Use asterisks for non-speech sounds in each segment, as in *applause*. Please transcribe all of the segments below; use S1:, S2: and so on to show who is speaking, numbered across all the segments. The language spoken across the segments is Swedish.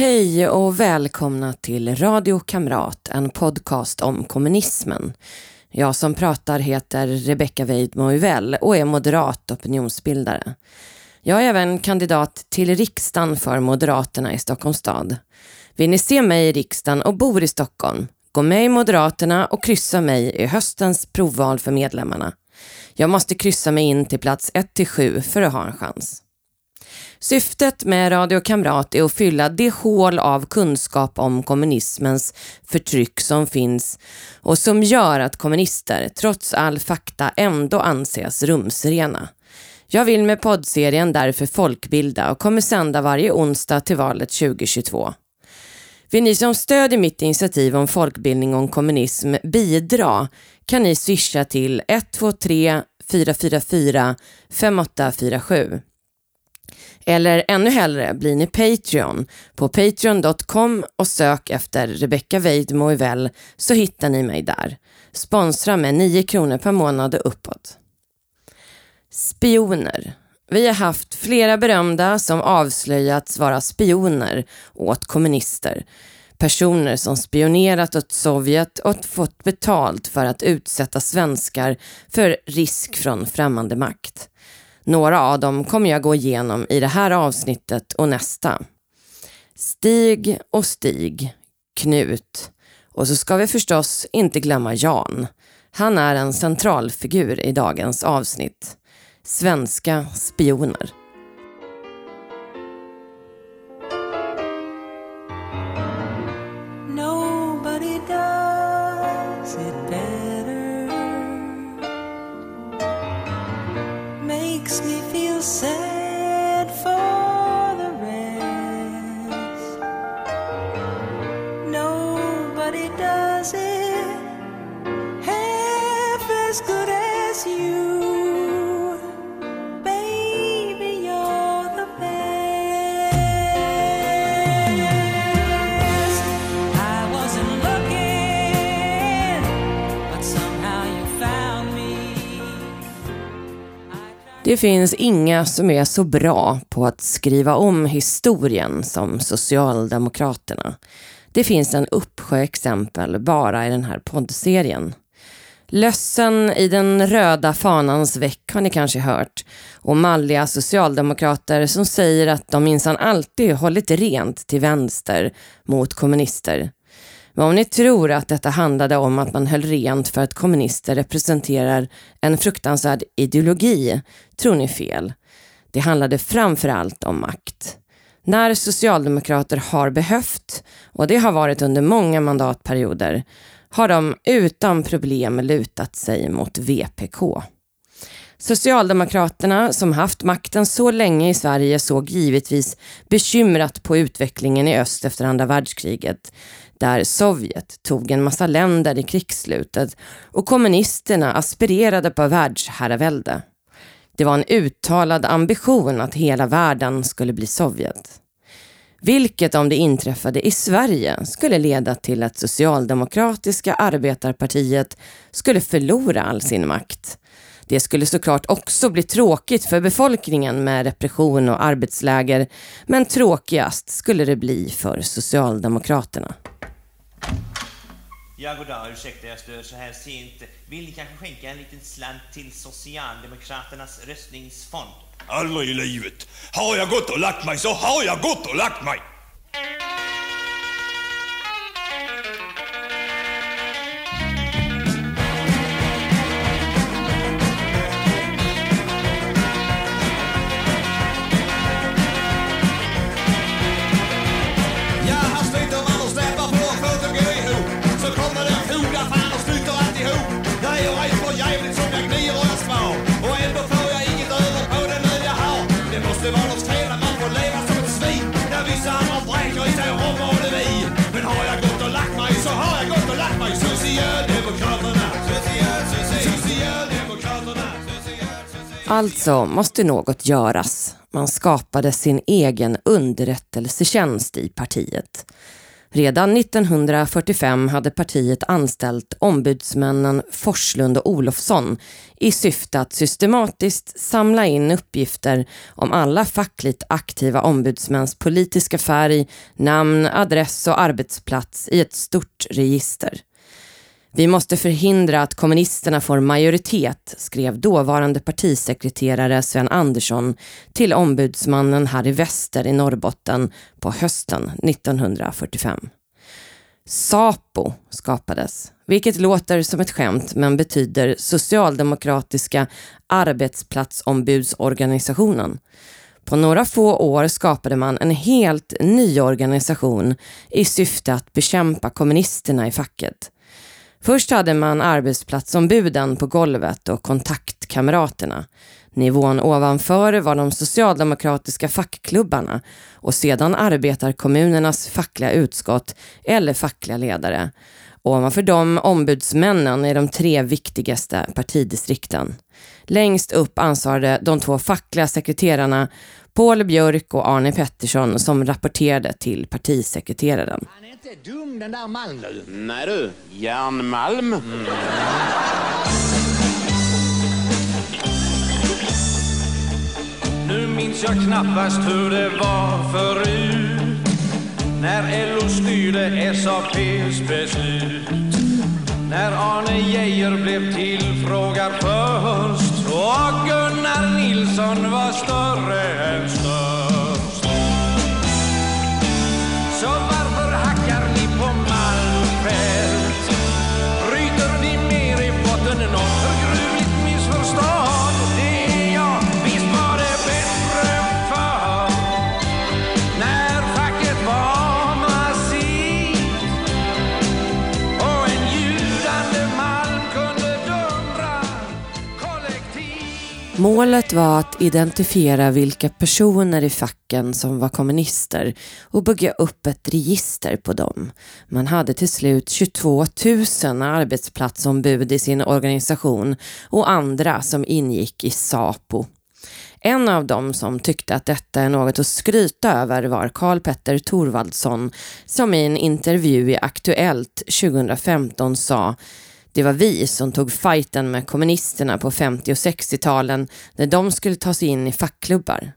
S1: Hej och välkomna till Radio Kamrat, en podcast om kommunismen. Jag som pratar heter Rebecka Weidmo och är moderat opinionsbildare. Jag är även kandidat till riksdagen för Moderaterna i Stockholms stad. Vill ni se mig i riksdagen och bor i Stockholm? Gå med i Moderaterna och kryssa mig i höstens provval för medlemmarna. Jag måste kryssa mig in till plats 1-7 för att ha en chans. Syftet med Radio Kamrat är att fylla det hål av kunskap om kommunismens förtryck som finns och som gör att kommunister, trots all fakta, ändå anses rumsrena. Jag vill med poddserien därför folkbilda och kommer sända varje onsdag till valet 2022. Vill ni som stödjer mitt initiativ om folkbildning om kommunism bidra kan ni swisha till 123 444 5847. Eller ännu hellre blir ni Patreon på patreon.com och sök efter Rebecca Weidmo så hittar ni mig där. Sponsra med 9 kronor per månad och uppåt. Spioner. Vi har haft flera berömda som avslöjats vara spioner åt kommunister. Personer som spionerat åt Sovjet och fått betalt för att utsätta svenskar för risk från främmande makt. Några av dem kommer jag gå igenom i det här avsnittet och nästa. Stig och Stig, Knut och så ska vi förstås inte glömma Jan. Han är en centralfigur i dagens avsnitt. Svenska spioner. Det finns inga som är så bra på att skriva om historien som Socialdemokraterna. Det finns en uppsjö exempel bara i den här poddserien. Lössen i den röda fanans väck har ni kanske hört och malliga socialdemokrater som säger att de minsann alltid hållit rent till vänster mot kommunister. Men om ni tror att detta handlade om att man höll rent för att kommunister representerar en fruktansvärd ideologi tror ni fel. Det handlade framför allt om makt. När socialdemokrater har behövt, och det har varit under många mandatperioder, har de utan problem lutat sig mot VPK. Socialdemokraterna som haft makten så länge i Sverige såg givetvis bekymrat på utvecklingen i öst efter andra världskriget där Sovjet tog en massa länder i krigsslutet och kommunisterna aspirerade på världsherravälde. Det var en uttalad ambition att hela världen skulle bli Sovjet. Vilket om det inträffade i Sverige skulle leda till att Socialdemokratiska arbetarpartiet skulle förlora all sin makt. Det skulle såklart också bli tråkigt för befolkningen med repression och arbetsläger, men tråkigast skulle det bli för Socialdemokraterna.
S2: Ja, goddag. Ursäkta jag stör så här sent. Vill ni kanske skänka en liten slant till Socialdemokraternas röstningsfond?
S3: Aldrig i livet. Har jag gått och lagt mig så har jag gått och lagt mig.
S1: Alltså måste något göras. Man skapade sin egen underrättelsetjänst i partiet. Redan 1945 hade partiet anställt ombudsmännen Forslund och Olofsson i syfte att systematiskt samla in uppgifter om alla fackligt aktiva ombudsmäns politiska färg, namn, adress och arbetsplats i ett stort register. Vi måste förhindra att kommunisterna får majoritet, skrev dåvarande partisekreterare Sven Andersson till ombudsmannen Harry Wester i Norrbotten på hösten 1945. SAPO skapades, vilket låter som ett skämt men betyder Socialdemokratiska arbetsplatsombudsorganisationen. På några få år skapade man en helt ny organisation i syfte att bekämpa kommunisterna i facket. Först hade man arbetsplatsombuden på golvet och kontaktkamraterna. Nivån ovanför var de socialdemokratiska fackklubbarna och sedan arbetarkommunernas fackliga utskott eller fackliga ledare. Ovanför dem ombudsmännen i de tre viktigaste partidistrikten. Längst upp ansvarade de två fackliga sekreterarna Paul Björk och Arne Pettersson som rapporterade till partisekreteraren.
S4: Han är inte dum den där Malm du.
S5: Nej du, järnmalm. Mm.
S6: Nu minns jag knappast hur det var förut när LO styrde SAPs beslut. När Arne Geijer blev tillfrågad först och Gunnar Nilsson var större än större.
S1: Målet var att identifiera vilka personer i facken som var kommunister och bygga upp ett register på dem. Man hade till slut 22 000 arbetsplatsombud i sin organisation och andra som ingick i SAPO. En av dem som tyckte att detta är något att skryta över var Karl Petter Thorvaldsson som i en intervju i Aktuellt 2015 sa det var vi som tog fighten med kommunisterna på 50 och 60-talen när de skulle ta sig in i fackklubbar.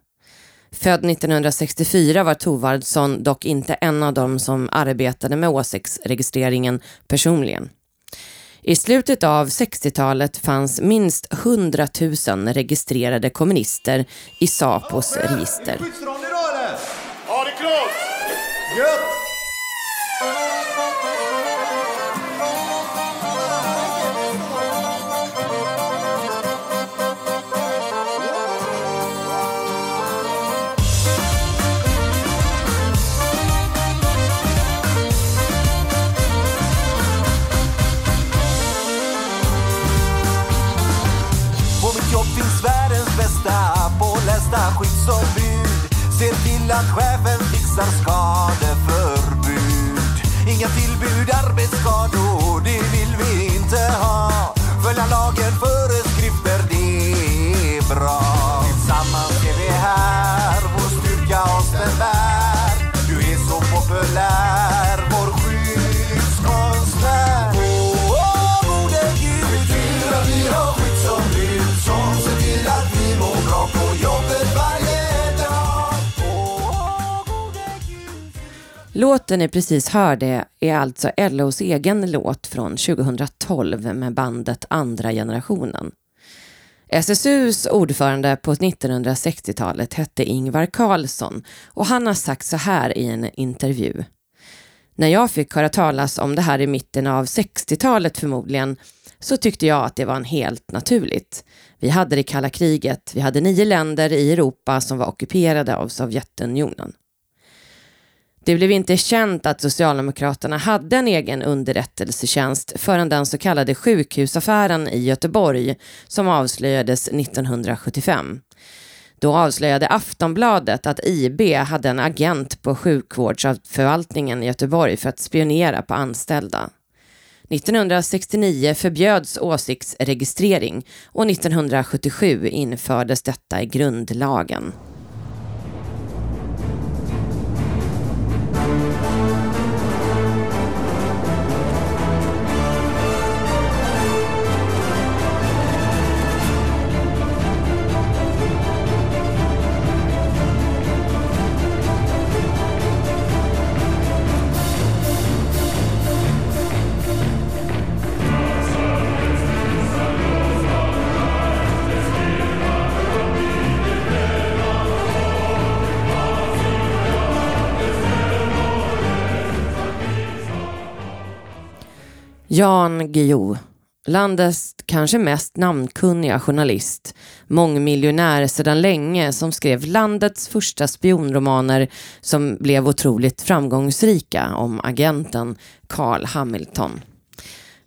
S1: Född 1964 var Tovardsson dock inte en av dem som arbetade med åsiktsregistreringen personligen. I slutet av 60-talet fanns minst 100 000 registrerade kommunister i Sapos register.
S7: Till att chefen fixar skadeförbud. Inga tillbud, arbetsskador, det vill vi inte ha. Följa lagen, för
S1: Låten ni precis hörde är alltså LOs egen låt från 2012 med bandet Andra generationen. SSUs ordförande på 1960-talet hette Ingvar Carlsson och han har sagt så här i en intervju. När jag fick höra talas om det här i mitten av 60-talet förmodligen så tyckte jag att det var en helt naturligt. Vi hade det kalla kriget, vi hade nio länder i Europa som var ockuperade av Sovjetunionen. Det blev inte känt att Socialdemokraterna hade en egen underrättelsetjänst förrän den så kallade sjukhusaffären i Göteborg som avslöjades 1975. Då avslöjade Aftonbladet att IB hade en agent på sjukvårdsförvaltningen i Göteborg för att spionera på anställda. 1969 förbjöds åsiktsregistrering och 1977 infördes detta i grundlagen. Jan Guillou, landets kanske mest namnkunniga journalist, mångmiljonär sedan länge som skrev landets första spionromaner som blev otroligt framgångsrika om agenten Carl Hamilton.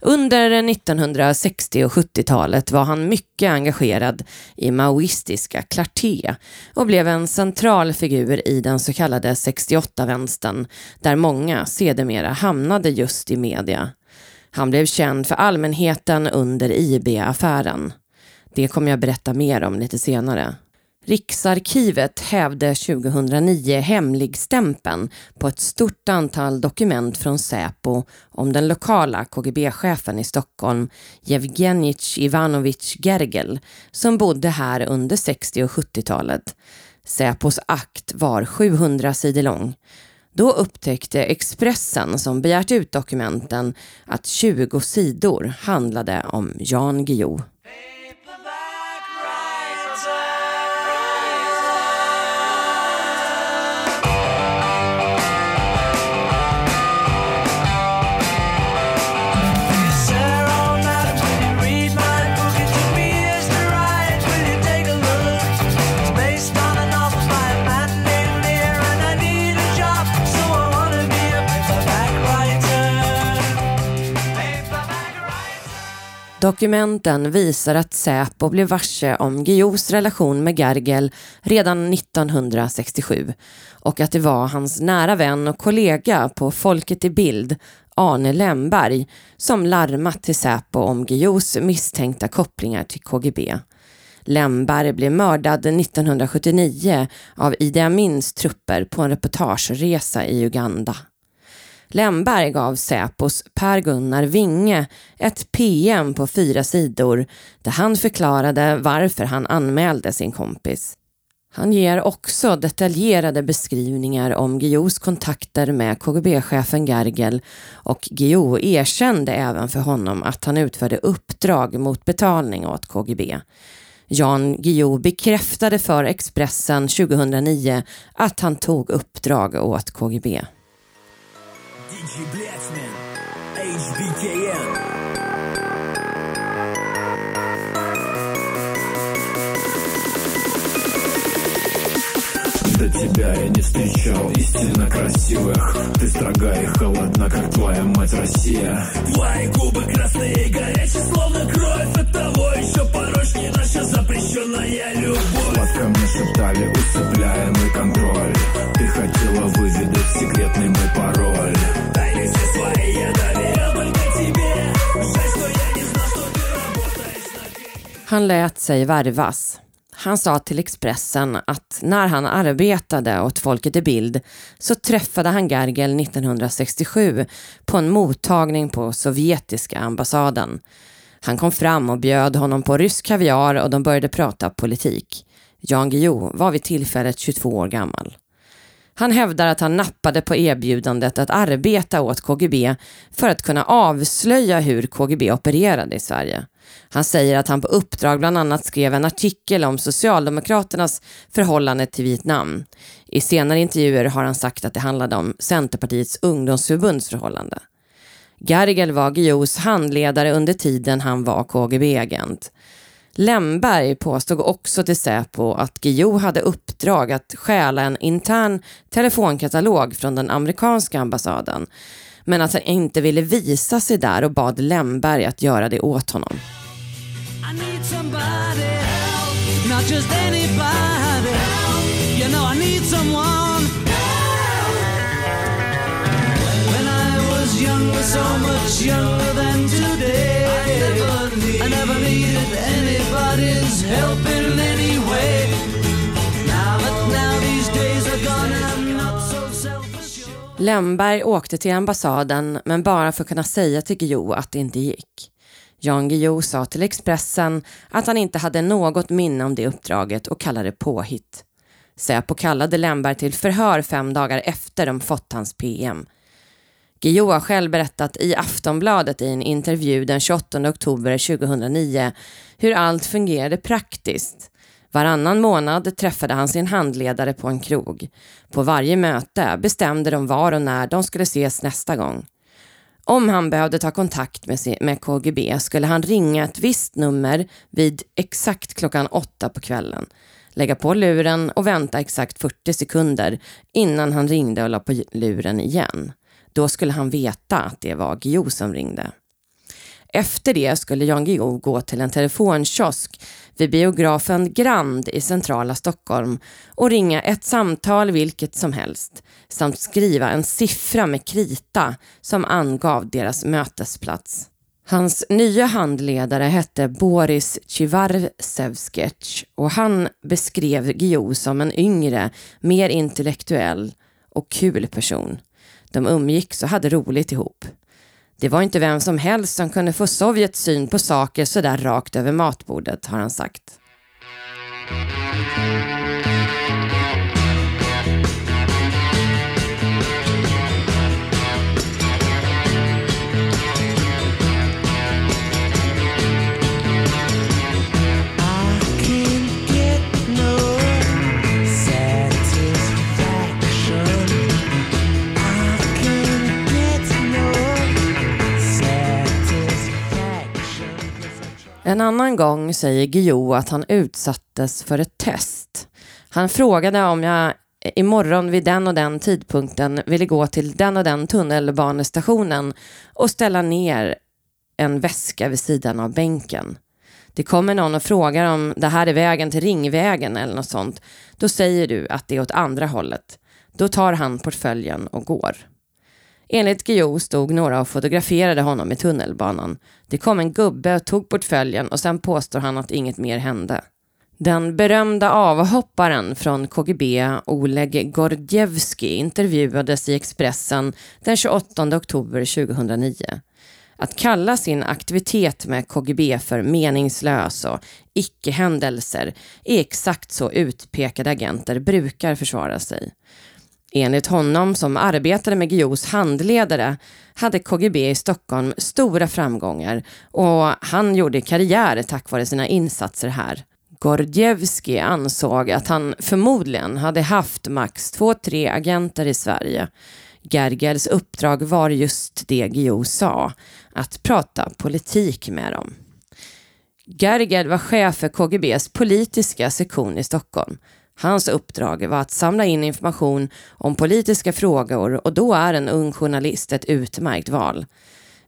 S1: Under 1960 och 70-talet var han mycket engagerad i maoistiska Clarté och blev en central figur i den så kallade 68-vänstern där många sedermera hamnade just i media. Han blev känd för allmänheten under IB-affären. Det kommer jag berätta mer om lite senare. Riksarkivet hävde 2009 hemligstämpeln på ett stort antal dokument från Säpo om den lokala KGB-chefen i Stockholm, Jevgenij Ivanovich Gergel, som bodde här under 60 och 70-talet. Säpos akt var 700 sidor lång. Då upptäckte Expressen, som begärt ut dokumenten, att 20 sidor handlade om Jan Guillou. Dokumenten visar att Säpo blev varse om Guillous relation med Gergel redan 1967 och att det var hans nära vän och kollega på Folket i bild, Arne Lemberg, som larmat till Säpo om Guillous misstänkta kopplingar till KGB. Lemberg blev mördad 1979 av Idi Amins trupper på en reportageresa i Uganda. Lemberg gav Säpos Per-Gunnar Winge ett PM på fyra sidor där han förklarade varför han anmälde sin kompis. Han ger också detaljerade beskrivningar om Guillous kontakter med KGB-chefen Gergel och Guillou erkände även för honom att han utförde uppdrag mot betalning åt KGB. Jan Guillou bekräftade för Expressen 2009 att han tog uppdrag åt KGB.
S8: DJ Blacksman, HBKM.
S9: До тебя я не встречал истинно красивых. Ты строга и холодна, как твоя мать Россия.
S8: Твои губы красные и горячие, словно кровь. От того еще порочнее наша запрещенная любовь.
S9: Сладко мне шептали, усыпляемый контроль Ты хотела выведать секретный мой пароль
S8: Тайны все свои я доверял только тебе Жаль, что я не знал, что ты работаешь на
S1: Han lät sig värvas. Han sa till Expressen att när han arbetade åt Folket i bild så träffade han Gergel 1967 på en mottagning på sovjetiska ambassaden. Han kom fram och bjöd honom på rysk kaviar och de började prata politik. Jan Guillou var vid tillfället 22 år gammal. Han hävdar att han nappade på erbjudandet att arbeta åt KGB för att kunna avslöja hur KGB opererade i Sverige. Han säger att han på uppdrag bland annat skrev en artikel om Socialdemokraternas förhållande till Vietnam. I senare intervjuer har han sagt att det handlade om Centerpartiets ungdomsförbunds förhållande. Gergel var Guillous handledare under tiden han var KGB-agent. Lemberg påstod också till Säpo att Guillou hade uppdrag att stjäla en intern telefonkatalog från den amerikanska ambassaden men att han inte ville visa sig där och bad Lemberg att göra det åt honom.
S8: I i never needed anybody's help in any way Now but now these days are gone I'm not so self-assured
S1: Lemberg åkte till ambassaden men bara för att kunna säga till Guillou att det inte gick. Jan Guillou sa till Expressen att han inte hade något minne om det uppdraget och kallade det påhitt. Säpo kallade Lemberg till förhör fem dagar efter de fått hans PM. Guillou har själv berättat i Aftonbladet i en intervju den 28 oktober 2009 hur allt fungerade praktiskt. Varannan månad träffade han sin handledare på en krog. På varje möte bestämde de var och när de skulle ses nästa gång. Om han behövde ta kontakt med, KGB skulle han ringa ett visst nummer vid exakt klockan åtta på kvällen, lägga på luren och vänta exakt 40 sekunder innan han ringde och la på luren igen. Då skulle han veta att det var Guillou som ringde. Efter det skulle Jan Guillou gå till en telefonkiosk vid biografen Grand i centrala Stockholm och ringa ett samtal vilket som helst samt skriva en siffra med krita som angav deras mötesplats. Hans nya handledare hette Boris Tjivarsevskij och han beskrev Guillou som en yngre, mer intellektuell och kul person. De umgicks och hade roligt ihop. Det var inte vem som helst som kunde få Sovjets syn på saker sådär rakt över matbordet, har han sagt. En annan gång säger Guillou att han utsattes för ett test. Han frågade om jag imorgon vid den och den tidpunkten ville gå till den och den tunnelbanestationen och ställa ner en väska vid sidan av bänken. Det kommer någon och frågar om det här är vägen till Ringvägen eller något sånt. Då säger du att det är åt andra hållet. Då tar han portföljen och går. Enligt Guillou stod några och fotograferade honom i tunnelbanan. Det kom en gubbe och tog portföljen och sen påstår han att inget mer hände. Den berömda avhopparen från KGB, Oleg Gordievski, intervjuades i Expressen den 28 oktober 2009. Att kalla sin aktivitet med KGB för meningslös och icke-händelser är exakt så utpekade agenter brukar försvara sig. Enligt honom, som arbetade med Guillous handledare, hade KGB i Stockholm stora framgångar och han gjorde karriär tack vare sina insatser här. Gordievski ansåg att han förmodligen hade haft max två, tre agenter i Sverige. Gergels uppdrag var just det Guillou sa, att prata politik med dem. Gergel var chef för KGBs politiska sektion i Stockholm. Hans uppdrag var att samla in information om politiska frågor och då är en ung journalist ett utmärkt val.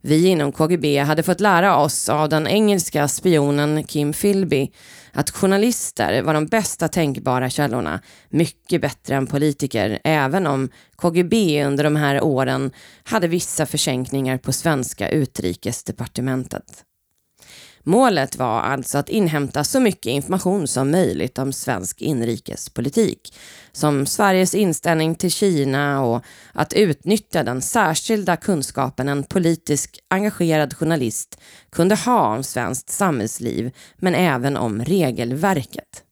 S1: Vi inom KGB hade fått lära oss av den engelska spionen Kim Philby att journalister var de bästa tänkbara källorna, mycket bättre än politiker, även om KGB under de här åren hade vissa försänkningar på svenska utrikesdepartementet. Målet var alltså att inhämta så mycket information som möjligt om svensk inrikespolitik, som Sveriges inställning till Kina och att utnyttja den särskilda kunskapen en politisk engagerad journalist kunde ha om svenskt samhällsliv, men även om regelverket.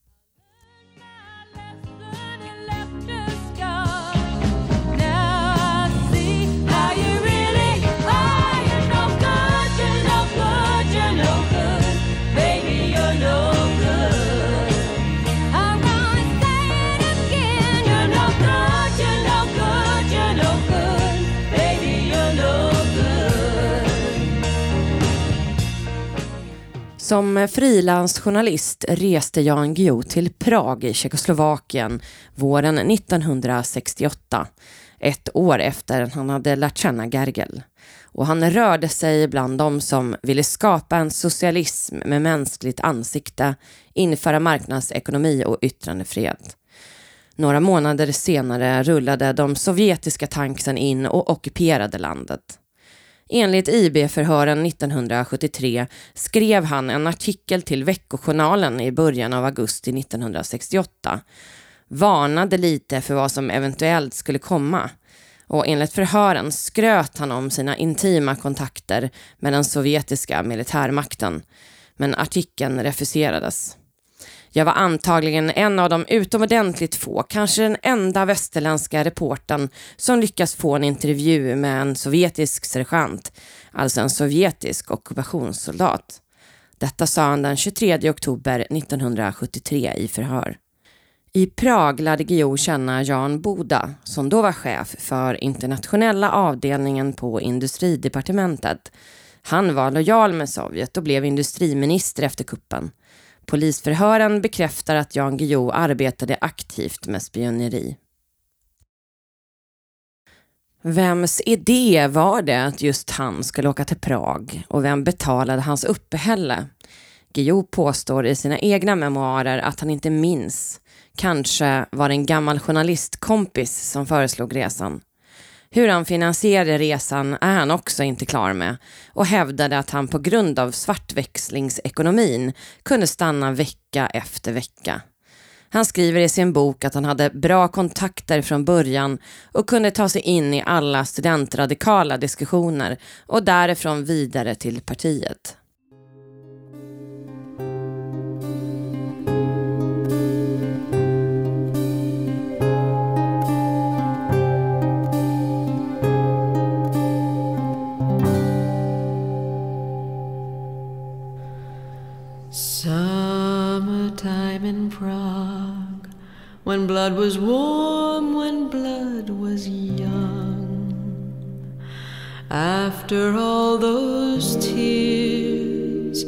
S1: Som frilansjournalist reste Jan Guillou till Prag i Tjeckoslovakien våren 1968. Ett år efter han hade lärt känna Gergel. Och han rörde sig bland dem som ville skapa en socialism med mänskligt ansikte, införa marknadsekonomi och yttrandefrihet. Några månader senare rullade de sovjetiska tanksen in och ockuperade landet. Enligt IB-förhören 1973 skrev han en artikel till Veckojournalen i början av augusti 1968. Varnade lite för vad som eventuellt skulle komma. Och enligt förhören skröt han om sina intima kontakter med den sovjetiska militärmakten. Men artikeln refuserades. Jag var antagligen en av de utomordentligt få, kanske den enda västerländska reportern som lyckas få en intervju med en sovjetisk sergeant, alltså en sovjetisk ockupationssoldat. Detta sa han den 23 oktober 1973 i förhör. I Prag lärde Guillou känna Jan Boda, som då var chef för internationella avdelningen på industridepartementet. Han var lojal med Sovjet och blev industriminister efter kuppen. Polisförhören bekräftar att Jan Guillou arbetade aktivt med spioneri. Vems idé var det att just han skulle åka till Prag och vem betalade hans uppehälle? Guillou påstår i sina egna memoarer att han inte minns. Kanske var det en gammal journalistkompis som föreslog resan. Hur han finansierade resan är han också inte klar med och hävdade att han på grund av svartväxlingsekonomin kunde stanna vecka efter vecka. Han skriver i sin bok att han hade bra kontakter från början och kunde ta sig in i alla studentradikala diskussioner och därifrån vidare till partiet.
S8: When blood was warm, when blood was young. After all those tears,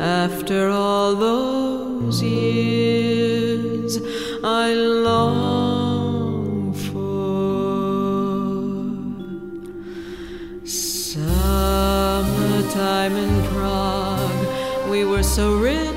S8: after all those years, I long for summertime in Prague. We were so rich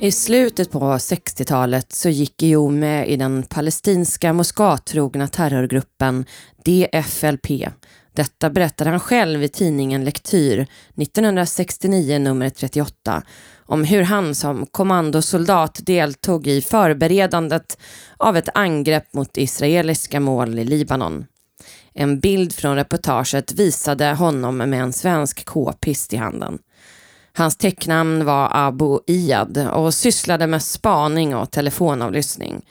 S8: I
S1: slutet på 60-talet så gick Guillou med i den palestinska moskatrogna terrorgruppen DFLP. Detta berättade han själv i tidningen Lektyr 1969 nummer 38 om hur han som kommandosoldat deltog i förberedandet av ett angrepp mot israeliska mål i Libanon. En bild från reportaget visade honom med en svensk k-pist i handen. Hans tecknamn var Abu Iyad och sysslade med spaning och telefonavlyssning.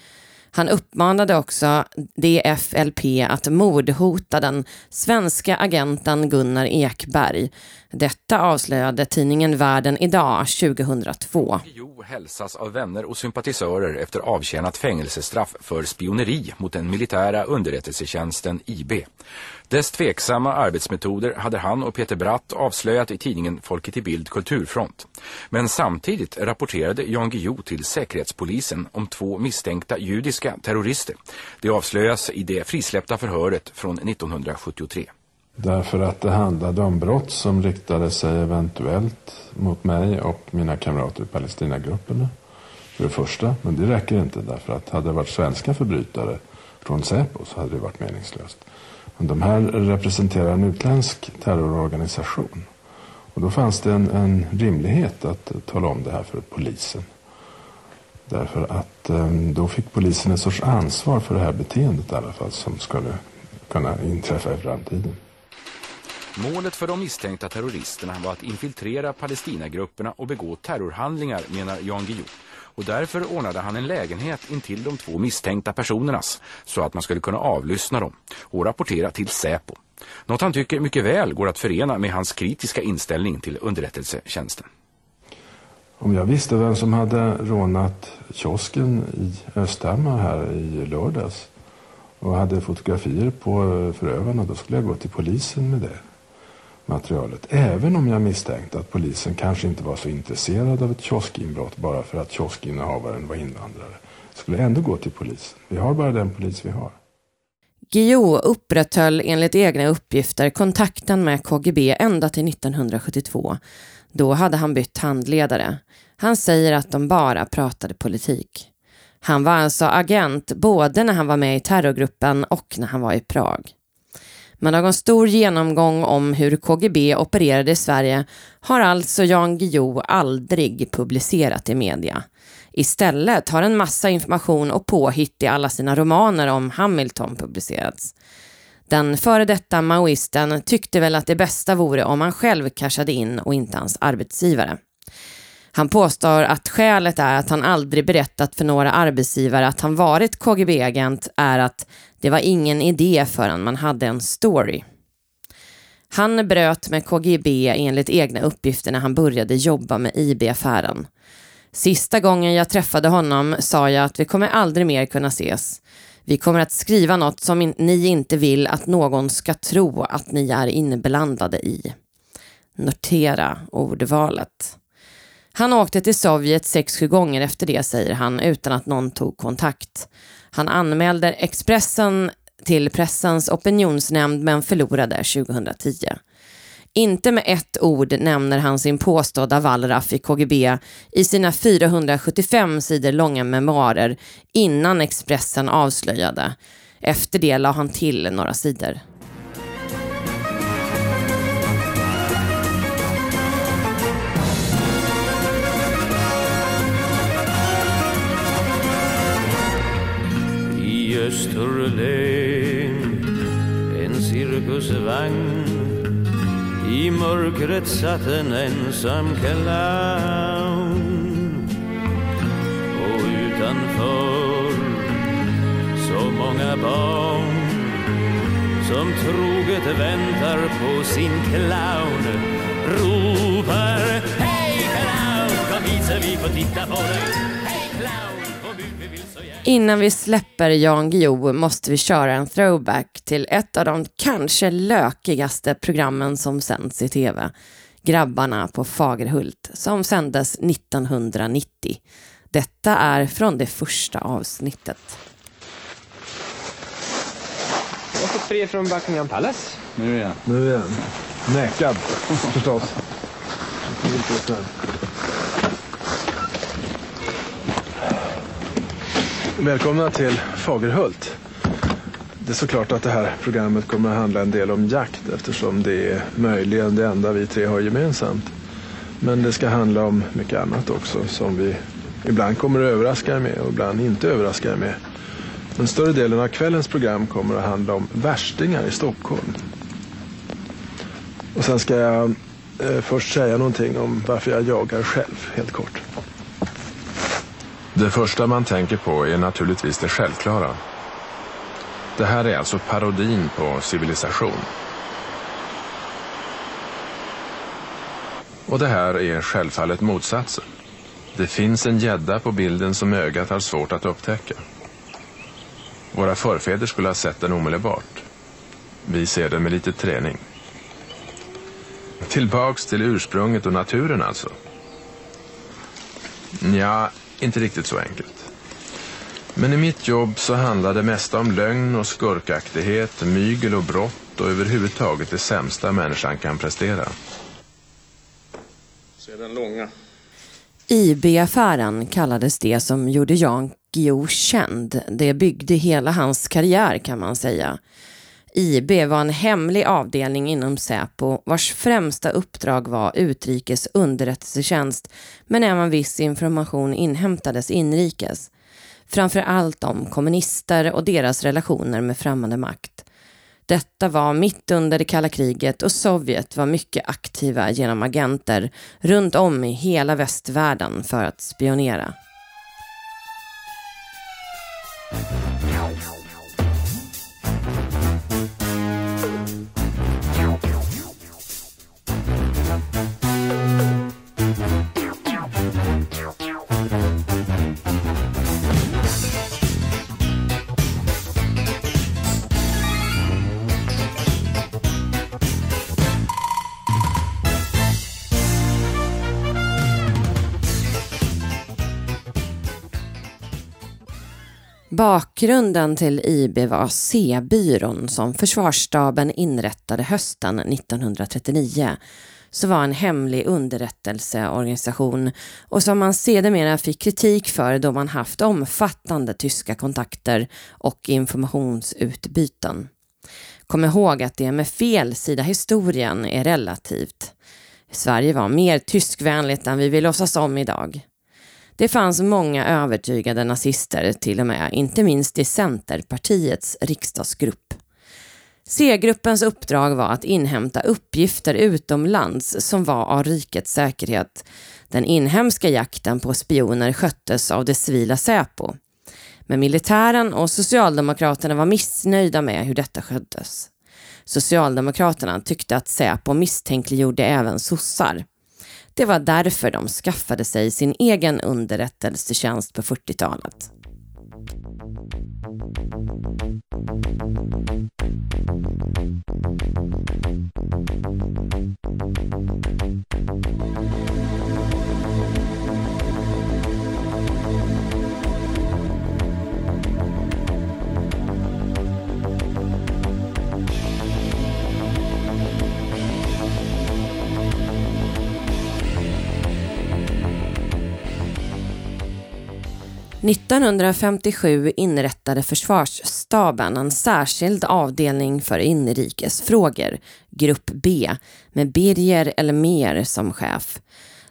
S1: Han uppmanade också DFLP att mordhota den svenska agenten Gunnar Ekberg. Detta avslöjade tidningen Världen idag 2002.
S10: Jo hälsas av vänner och sympatisörer efter avtjänat fängelsestraff för spioneri mot den militära underrättelsetjänsten IB. Dess tveksamma arbetsmetoder hade han och Peter Bratt avslöjat i tidningen Folket i Bild Kulturfront. Men samtidigt rapporterade Jan Guillou till Säkerhetspolisen om två misstänkta judiska terrorister. Det avslöjas i det frisläppta förhöret från 1973.
S11: Därför att det handlade om brott som riktade sig eventuellt mot mig och mina kamrater i Palestinagrupperna. För det första, men det räcker inte därför att hade det varit svenska förbrytare från Säpo så hade det varit meningslöst. Men de här representerar en utländsk terrororganisation. Och då fanns det en, en rimlighet att tala om det här för polisen. Därför att eh, då fick polisen en sorts ansvar för det här beteendet i alla fall som skulle kunna inträffa i framtiden.
S10: Målet för de misstänkta terroristerna var att infiltrera Palestinagrupperna och begå terrorhandlingar, menar Jan Guillou. Och därför ordnade han en lägenhet intill de två misstänkta personernas så att man skulle kunna avlyssna dem och rapportera till Säpo. Något han tycker mycket väl går att förena med hans kritiska inställning till underrättelsetjänsten.
S11: Om jag visste vem som hade rånat kiosken i Östhammar här i lördags och hade fotografier på eh, förövarna, då skulle jag gå till polisen med det materialet. Även om jag misstänkte att polisen kanske inte var så intresserad av ett kioskinbrott bara för att kioskinnehavaren var invandrare. Skulle ändå gå till polisen. Vi har bara den polis vi har.
S1: Guillou upprätthöll enligt egna uppgifter kontakten med KGB ända till 1972. Då hade han bytt handledare. Han säger att de bara pratade politik. Han var alltså agent både när han var med i terrorgruppen och när han var i Prag. Men någon stor genomgång om hur KGB opererade i Sverige har alltså Jan Guillou aldrig publicerat i media. Istället har en massa information och påhitt i alla sina romaner om Hamilton publicerats. Den före detta maoisten tyckte väl att det bästa vore om han själv cashade in och inte hans arbetsgivare. Han påstår att skälet är att han aldrig berättat för några arbetsgivare att han varit KGB-agent är att det var ingen idé förrän man hade en story. Han bröt med KGB enligt egna uppgifter när han började jobba med IB-affären. Sista gången jag träffade honom sa jag att vi kommer aldrig mer kunna ses. Vi kommer att skriva något som ni inte vill att någon ska tro att ni är inblandade i. Notera ordvalet. Han åkte till Sovjet sex, sju gånger efter det, säger han, utan att någon tog kontakt. Han anmälde Expressen till pressens opinionsnämnd men förlorade 2010. Inte med ett ord nämner han sin påstådda Wallraff i KGB i sina 475 sidor långa memoarer innan Expressen avslöjade. Efter det la han till några sidor.
S6: Österlen en cirkusvagn. I mörkret satt en ensam clown. Och utanför så många barn som troget väntar på sin clown. Ropar Hej clown, kom hit så vi får titta på dig.
S1: Innan vi släpper Jan Guillou måste vi köra en throwback till ett av de kanske lökigaste programmen som sänds i tv. Grabbarna på Fagerhult, som sändes 1990. Detta är från det första avsnittet.
S12: Jag har fått brev från Buckingham Palace.
S11: Nu igen. Nu igen. Nekad, förstås. *laughs* Välkomna till Fagerhult. Det är såklart att det här programmet kommer att handla en del om jakt eftersom det är möjligen det enda vi tre har gemensamt. Men det ska handla om mycket annat också som vi ibland kommer att överraska er med och ibland inte överraska er med. Den större delen av kvällens program kommer att handla om värstingar i Stockholm. Och sen ska jag eh, först säga någonting om varför jag jagar själv, helt kort. Det första man tänker på är naturligtvis det självklara. Det här är alltså parodin på civilisation. Och det här är självfallet motsatsen. Det finns en gädda på bilden som ögat har svårt att upptäcka. Våra förfäder skulle ha sett den omedelbart. Vi ser den med lite träning. Tillbaks till ursprunget och naturen alltså. Ja, inte riktigt så enkelt. Men i mitt jobb så handlar det mesta om lögn och skurkaktighet, mygel och brott och överhuvudtaget det sämsta människan kan prestera.
S12: Så är den långa.
S1: IB-affären kallades det som gjorde Jan Guillou känd. Det byggde hela hans karriär kan man säga. IB var en hemlig avdelning inom Säpo vars främsta uppdrag var utrikes underrättelsetjänst men även viss information inhämtades inrikes. Framför allt om kommunister och deras relationer med främmande makt. Detta var mitt under det kalla kriget och Sovjet var mycket aktiva genom agenter runt om i hela västvärlden för att spionera. Bakgrunden till IB var C-byrån som försvarsstaben inrättade hösten 1939 som var en hemlig underrättelseorganisation och som man sedermera fick kritik för då man haft omfattande tyska kontakter och informationsutbyten. Kom ihåg att det med fel sida historien är relativt. Sverige var mer tyskvänligt än vi vill låtsas om idag. Det fanns många övertygade nazister till och med, inte minst i Centerpartiets riksdagsgrupp. C-gruppens uppdrag var att inhämta uppgifter utomlands som var av rikets säkerhet. Den inhemska jakten på spioner sköttes av det civila Säpo. Men militären och Socialdemokraterna var missnöjda med hur detta sköttes. Socialdemokraterna tyckte att Säpo misstänkliggjorde även sossar. Det var därför de skaffade sig sin egen underrättelsetjänst på 40-talet. –1957 inrättade försvarsstaben en särskild avdelning för inrikesfrågor, Grupp B, med Birger Elmér som chef.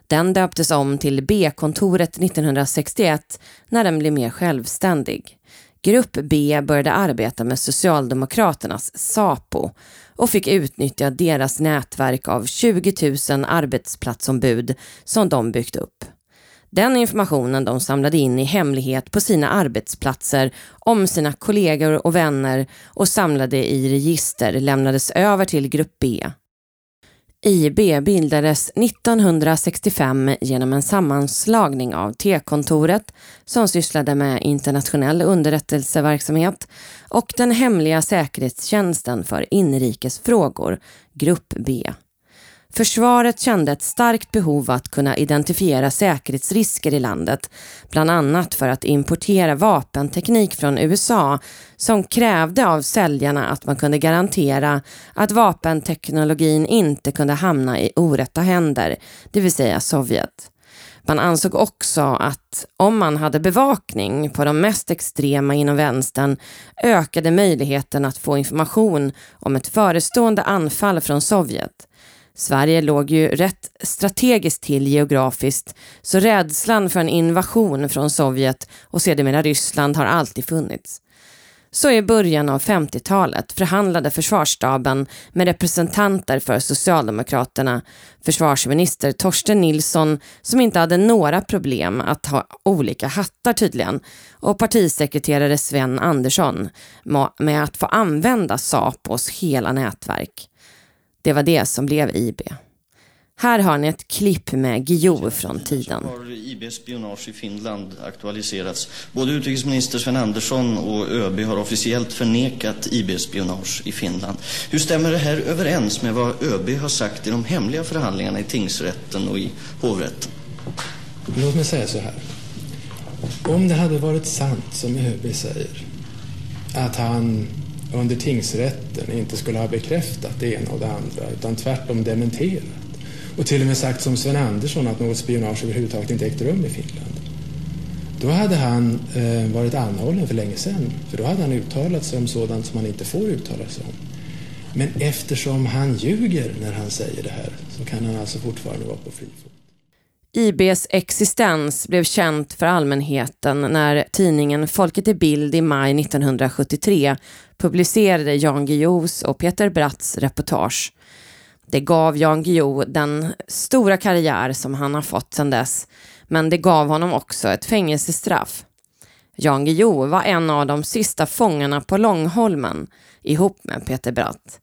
S1: Den döptes om till B-kontoret 1961 när den blev mer självständig. Grupp B började arbeta med Socialdemokraternas SAPO och fick utnyttja deras nätverk av 20 000 arbetsplatsombud som de byggt upp. Den informationen de samlade in i hemlighet på sina arbetsplatser om sina kollegor och vänner och samlade i register lämnades över till Grupp B. IB bildades 1965 genom en sammanslagning av T-kontoret som sysslade med internationell underrättelseverksamhet och den hemliga säkerhetstjänsten för inrikesfrågor, Grupp B. Försvaret kände ett starkt behov att kunna identifiera säkerhetsrisker i landet, bland annat för att importera vapenteknik från USA som krävde av säljarna att man kunde garantera att vapenteknologin inte kunde hamna i orätta händer, det vill säga Sovjet. Man ansåg också att om man hade bevakning på de mest extrema inom vänstern ökade möjligheten att få information om ett förestående anfall från Sovjet. Sverige låg ju rätt strategiskt till geografiskt så rädslan för en invasion från Sovjet och sedermera Ryssland har alltid funnits. Så i början av 50-talet förhandlade försvarsstaben med representanter för Socialdemokraterna, försvarsminister Torsten Nilsson som inte hade några problem att ha olika hattar tydligen och partisekreterare Sven Andersson med att få använda Sapos hela nätverk. Det var det som blev IB. Här har ni ett klipp med Guillou från tiden.
S13: har IBs spionage i Finland aktualiserats. Både utrikesminister Sven Andersson och ÖB har officiellt förnekat IBs spionage i Finland. Hur stämmer det här överens med vad ÖB har sagt i de hemliga förhandlingarna i tingsrätten och i hovrätten?
S14: Låt mig säga så här. Om det hade varit sant som ÖB säger, att han under tingsrätten inte skulle ha bekräftat det ena och det andra utan tvärtom dementerat. Och till och med sagt som Sven Andersson att något spionage överhuvudtaget inte ägt rum i Finland. Då hade han eh, varit anhållen för länge sedan. För då hade han uttalat sig om sådant som han inte får uttala sig om. Men eftersom han ljuger när han säger det här så kan han alltså fortfarande vara på fri fot.
S1: IBs existens blev känt för allmänheten när tidningen Folket i Bild i maj 1973 publicerade Jan Guillous och Peter Bratts reportage. Det gav Jan Guillou den stora karriär som han har fått sedan dess, men det gav honom också ett fängelsestraff. Jan Guillou var en av de sista fångarna på Långholmen ihop med Peter Bratt.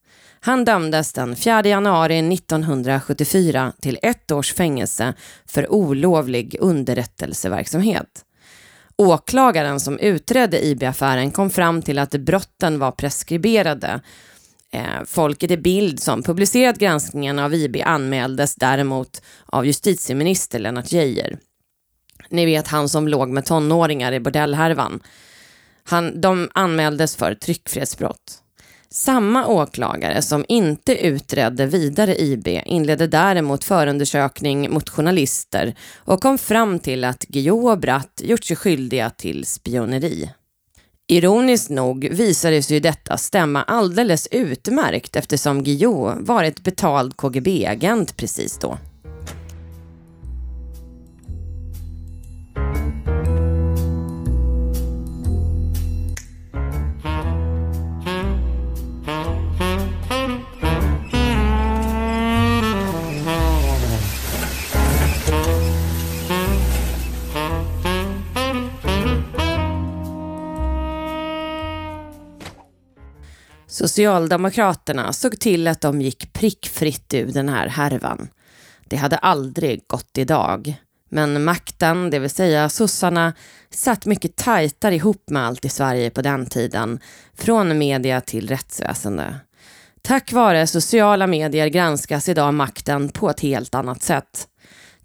S1: Han dömdes den 4 januari 1974 till ett års fängelse för olovlig underrättelseverksamhet. Åklagaren som utredde IB-affären kom fram till att brotten var preskriberade. Eh, folket i bild som publicerat granskningen av IB anmäldes däremot av justitieminister Lennart Geijer. Ni vet han som låg med tonåringar i bordellhärvan. Han, de anmäldes för tryckfrihetsbrott. Samma åklagare som inte utredde vidare IB inledde däremot förundersökning mot journalister och kom fram till att Guillou och Bratt gjort sig skyldiga till spioneri. Ironiskt nog visade sig detta stämma alldeles utmärkt eftersom Guillou varit betald KGB-agent precis då. Socialdemokraterna såg till att de gick prickfritt ur den här härvan. Det hade aldrig gått idag. Men makten, det vill säga sossarna, satt mycket tajtare ihop med allt i Sverige på den tiden, från media till rättsväsende. Tack vare sociala medier granskas idag makten på ett helt annat sätt.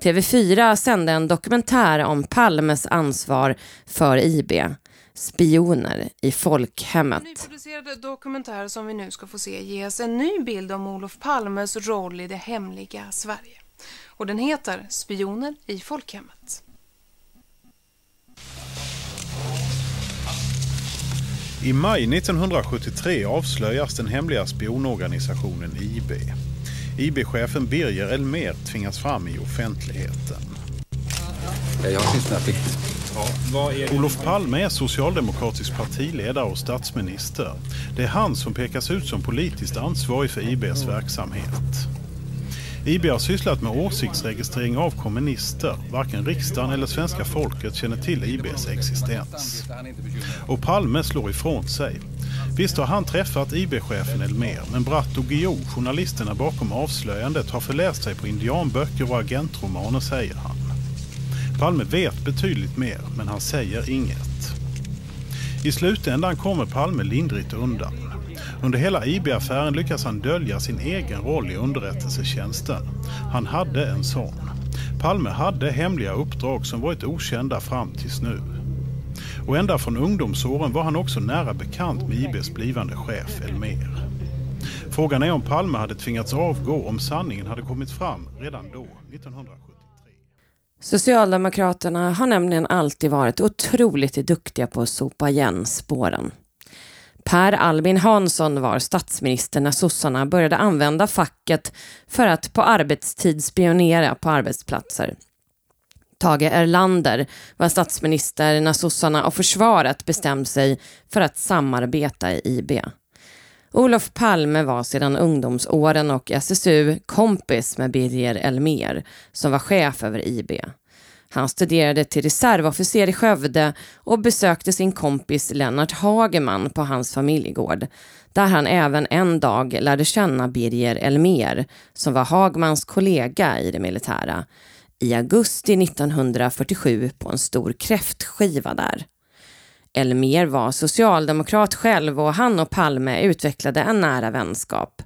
S1: TV4 sände en dokumentär om Palmes ansvar för IB. Spioner i folkhemmet.
S15: Nyproducerade dokumentär som vi nu ska få se ges en ny bild om Olof Palmes roll i det hemliga Sverige. Och den heter Spioner i folkhemmet.
S16: I maj 1973 avslöjas den hemliga spionorganisationen IB. IB-chefen Birger Elmer tvingas fram i offentligheten.
S17: Jag har lyssnat
S16: Ja, Olof Palme är socialdemokratisk partiledare och statsminister. Det är han som pekas ut som politiskt ansvarig för IBs verksamhet. IB har sysslat med åsiktsregistrering av kommunister. Varken riksdagen eller svenska folket känner till IBs existens. Och Palme slår ifrån sig. Visst har han träffat IB-chefen Elmer, men Bratt och Guillou, journalisterna bakom avslöjandet, har förläst sig på indianböcker och agentromaner, säger han. Palme vet betydligt mer, men han säger inget. I slutändan kommer Palme lindrigt undan. Under hela IB-affären lyckas han dölja sin egen roll i underrättelsetjänsten. Han hade en sån. Palme hade hemliga uppdrag som varit okända fram tills nu. Och ända från ungdomsåren var han också nära bekant med IBs blivande chef Elmer. Frågan är om Palme hade tvingats avgå om sanningen hade kommit fram redan då, 1970.
S1: Socialdemokraterna har nämligen alltid varit otroligt duktiga på att sopa igen spåren. Per Albin Hansson var statsminister när sossarna började använda facket för att på arbetstid spionera på arbetsplatser. Tage Erlander var statsminister när sossarna och försvaret bestämde sig för att samarbeta i IB. Olof Palme var sedan ungdomsåren och SSU kompis med Birger Elmer som var chef över IB. Han studerade till reservofficer i Skövde och besökte sin kompis Lennart Hageman på hans familjegård, där han även en dag lärde känna Birger Elmer, som var Hagmans kollega i det militära, i augusti 1947 på en stor kräftskiva där. Elmer var socialdemokrat själv och han och Palme utvecklade en nära vänskap.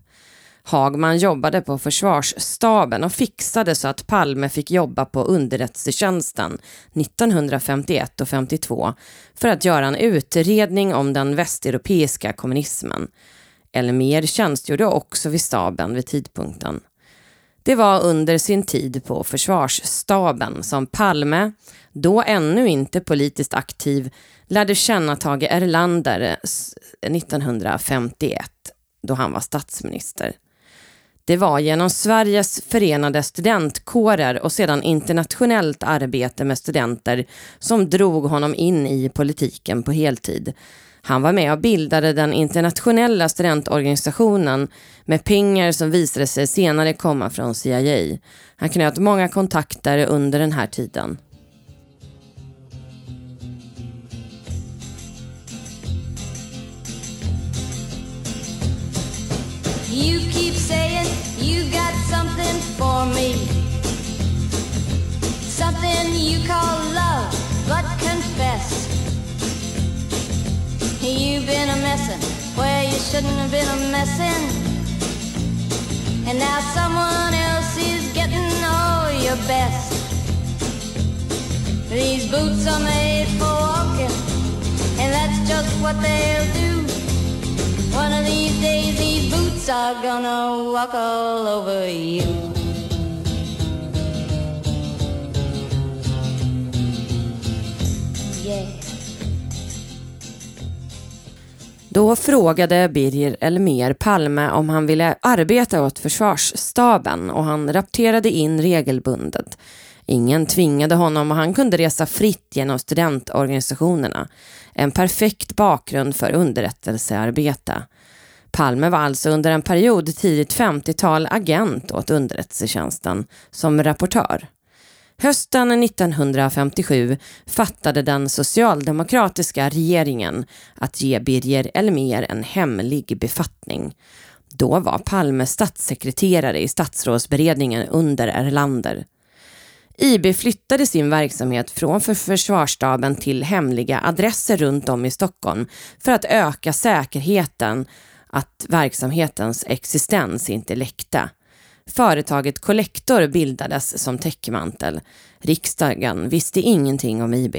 S1: Hagman jobbade på försvarsstaben och fixade så att Palme fick jobba på underrättelsetjänsten 1951 och 52 för att göra en utredning om den västeuropeiska kommunismen. Elmer tjänstgjorde också vid staben vid tidpunkten. Det var under sin tid på försvarsstaben som Palme, då ännu inte politiskt aktiv, lärde känna Tage Erlander 1951 då han var statsminister. Det var genom Sveriges förenade studentkårer och sedan internationellt arbete med studenter som drog honom in i politiken på heltid. Han var med och bildade den internationella studentorganisationen med pengar som visade sig senare komma från CIA. Han knöt många kontakter under den här tiden.
S18: You keep saying you got something for me. Something you call love, but confess. You've been a messin' where you shouldn't have been a messin'. And now someone else is getting all your best. These boots are made for walking, and that's just what they'll do. One of these days these boots are gonna walk all over you. Yeah.
S1: Då frågade Birger Elmer Palme om han ville arbeta åt försvarsstaben och han rapporterade in regelbundet. Ingen tvingade honom och han kunde resa fritt genom studentorganisationerna. En perfekt bakgrund för underrättelsearbete. Palme var alltså under en period tidigt 50-tal agent åt underrättelsetjänsten som rapportör. Hösten 1957 fattade den socialdemokratiska regeringen att ge Birger Elmer en hemlig befattning. Då var Palme statssekreterare i statsrådsberedningen under Erlander. IB flyttade sin verksamhet från för försvarsstaben till hemliga adresser runt om i Stockholm för att öka säkerheten att verksamhetens existens inte läckte. Företaget Collector bildades som täckmantel. Riksdagen visste ingenting om IB.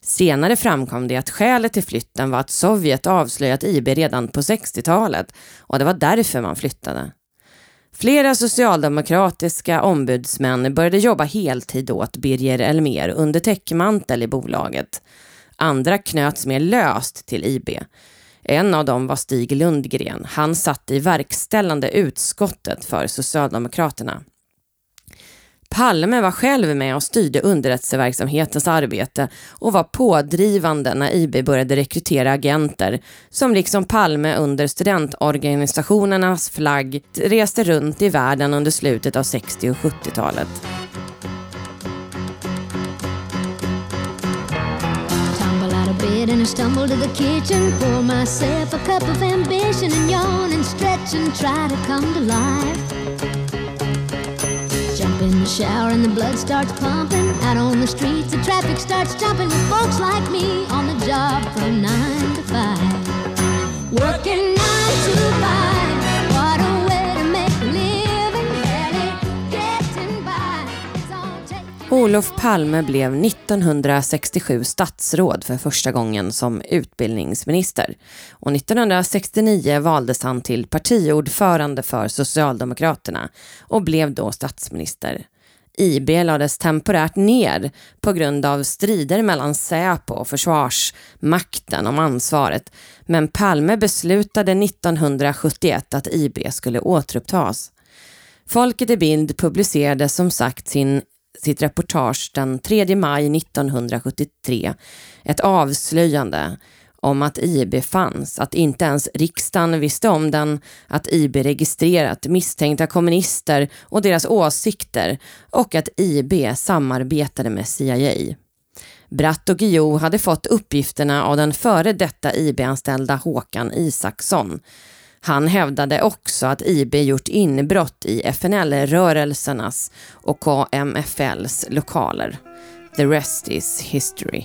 S1: Senare framkom det att skälet till flytten var att Sovjet avslöjat IB redan på 60-talet och det var därför man flyttade. Flera socialdemokratiska ombudsmän började jobba heltid åt Birger Elmer under täckmantel i bolaget. Andra knöts mer löst till IB. En av dem var Stig Lundgren. Han satt i verkställande utskottet för Socialdemokraterna. Palme var själv med och styrde underrättelseverksamhetens arbete och var pådrivande när IB började rekrytera agenter som liksom Palme under studentorganisationernas flagg reste runt i världen under slutet av 60 och 70-talet.
S18: bed and I stumble to the kitchen. Pour myself a cup of ambition and yawn and stretch and try to come to life. Shower and the blood starts pumping. Out on the streets, the traffic starts jumping with folks like me on the job from nine to five. Working nine to five. What a way to make a living. Barely getting by. It's all taking...
S1: Olof Palme blev 1967 statsråd för första gången som utbildningsminister och 1969 valdes han till partiordförande för Socialdemokraterna och blev då statsminister. IB lades temporärt ner på grund av strider mellan Säpo och Försvarsmakten om ansvaret. Men Palme beslutade 1971 att IB skulle återupptas. Folket i bild publicerade som sagt sin sitt reportage den 3 maj 1973 ett avslöjande om att IB fanns, att inte ens riksdagen visste om den, att IB registrerat misstänkta kommunister och deras åsikter och att IB samarbetade med CIA. Bratt och Guillou hade fått uppgifterna av den före detta IB-anställda Håkan Isaksson. Han hävdade också att IB gjort inbrott i FNL-rörelsernas och KMFLs lokaler. The rest is history.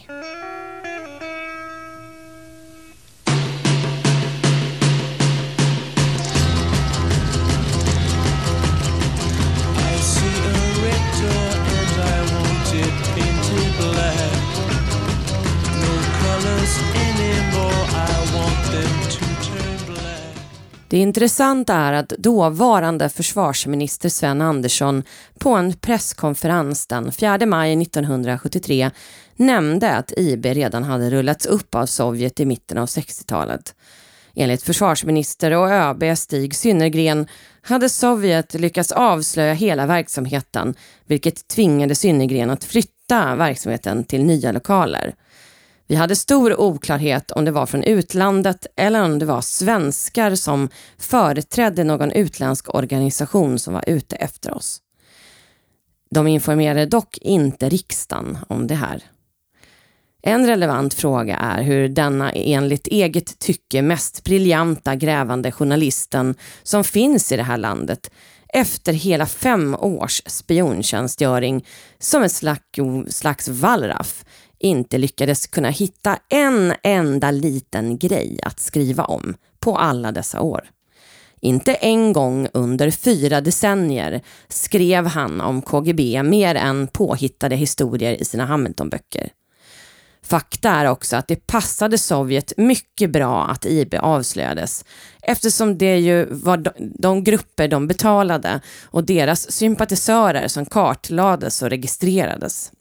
S1: Det intressanta är att dåvarande försvarsminister Sven Andersson på en presskonferens den 4 maj 1973 nämnde att IB redan hade rullats upp av Sovjet i mitten av 60-talet. Enligt försvarsminister och ÖB Stig Synnergren hade Sovjet lyckats avslöja hela verksamheten vilket tvingade Synnergren att flytta verksamheten till nya lokaler. Vi hade stor oklarhet om det var från utlandet eller om det var svenskar som företrädde någon utländsk organisation som var ute efter oss. De informerade dock inte riksdagen om det här. En relevant fråga är hur denna enligt eget tycke mest briljanta grävande journalisten som finns i det här landet efter hela fem års spiontjänstgöring som ett slags, slags wallraff inte lyckades kunna hitta en enda liten grej att skriva om på alla dessa år. Inte en gång under fyra decennier skrev han om KGB mer än påhittade historier i sina Hamiltonböcker. Fakta är också att det passade Sovjet mycket bra att IB avslöjades eftersom det ju var de, de grupper de betalade och deras sympatisörer som kartlades och registrerades.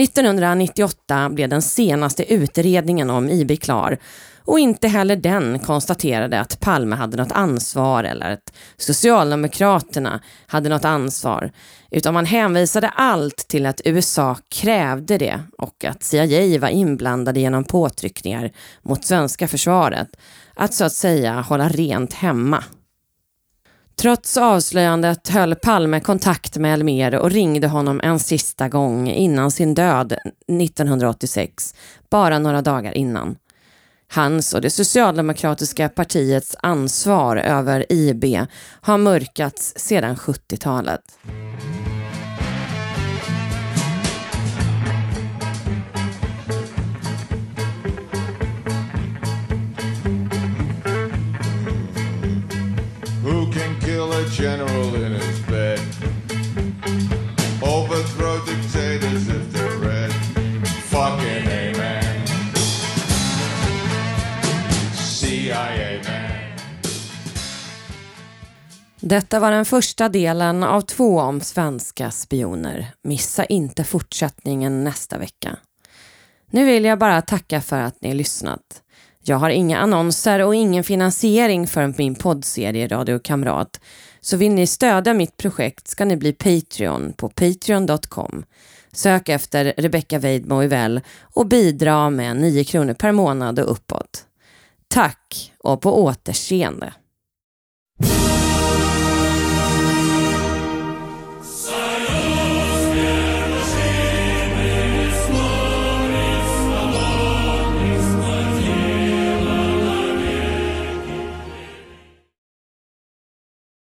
S1: 1998 blev den senaste utredningen om IB klar. Och inte heller den konstaterade att Palme hade något ansvar eller att Socialdemokraterna hade något ansvar, utan man hänvisade allt till att USA krävde det och att CIA var inblandade genom påtryckningar mot svenska försvaret, att så att säga hålla rent hemma. Trots avslöjandet höll Palme kontakt med Elmer och ringde honom en sista gång innan sin död 1986, bara några dagar innan. Hans och det socialdemokratiska partiets ansvar över IB har mörkats sedan 70-talet.
S19: General in his bed? Overthrow dictators if they're red. Fucking amen. CIA man.
S1: Detta var den första delen av två om svenska spioner. Missa inte fortsättningen nästa vecka. Nu vill jag bara tacka för att ni lyssnat. Jag har inga annonser och ingen finansiering för min poddserie Radio Kamrat. Så vill ni stödja mitt projekt ska ni bli Patreon på patreon.com. Sök efter Rebecca Weidmo och bidra med 9 kronor per månad och uppåt. Tack och på återseende.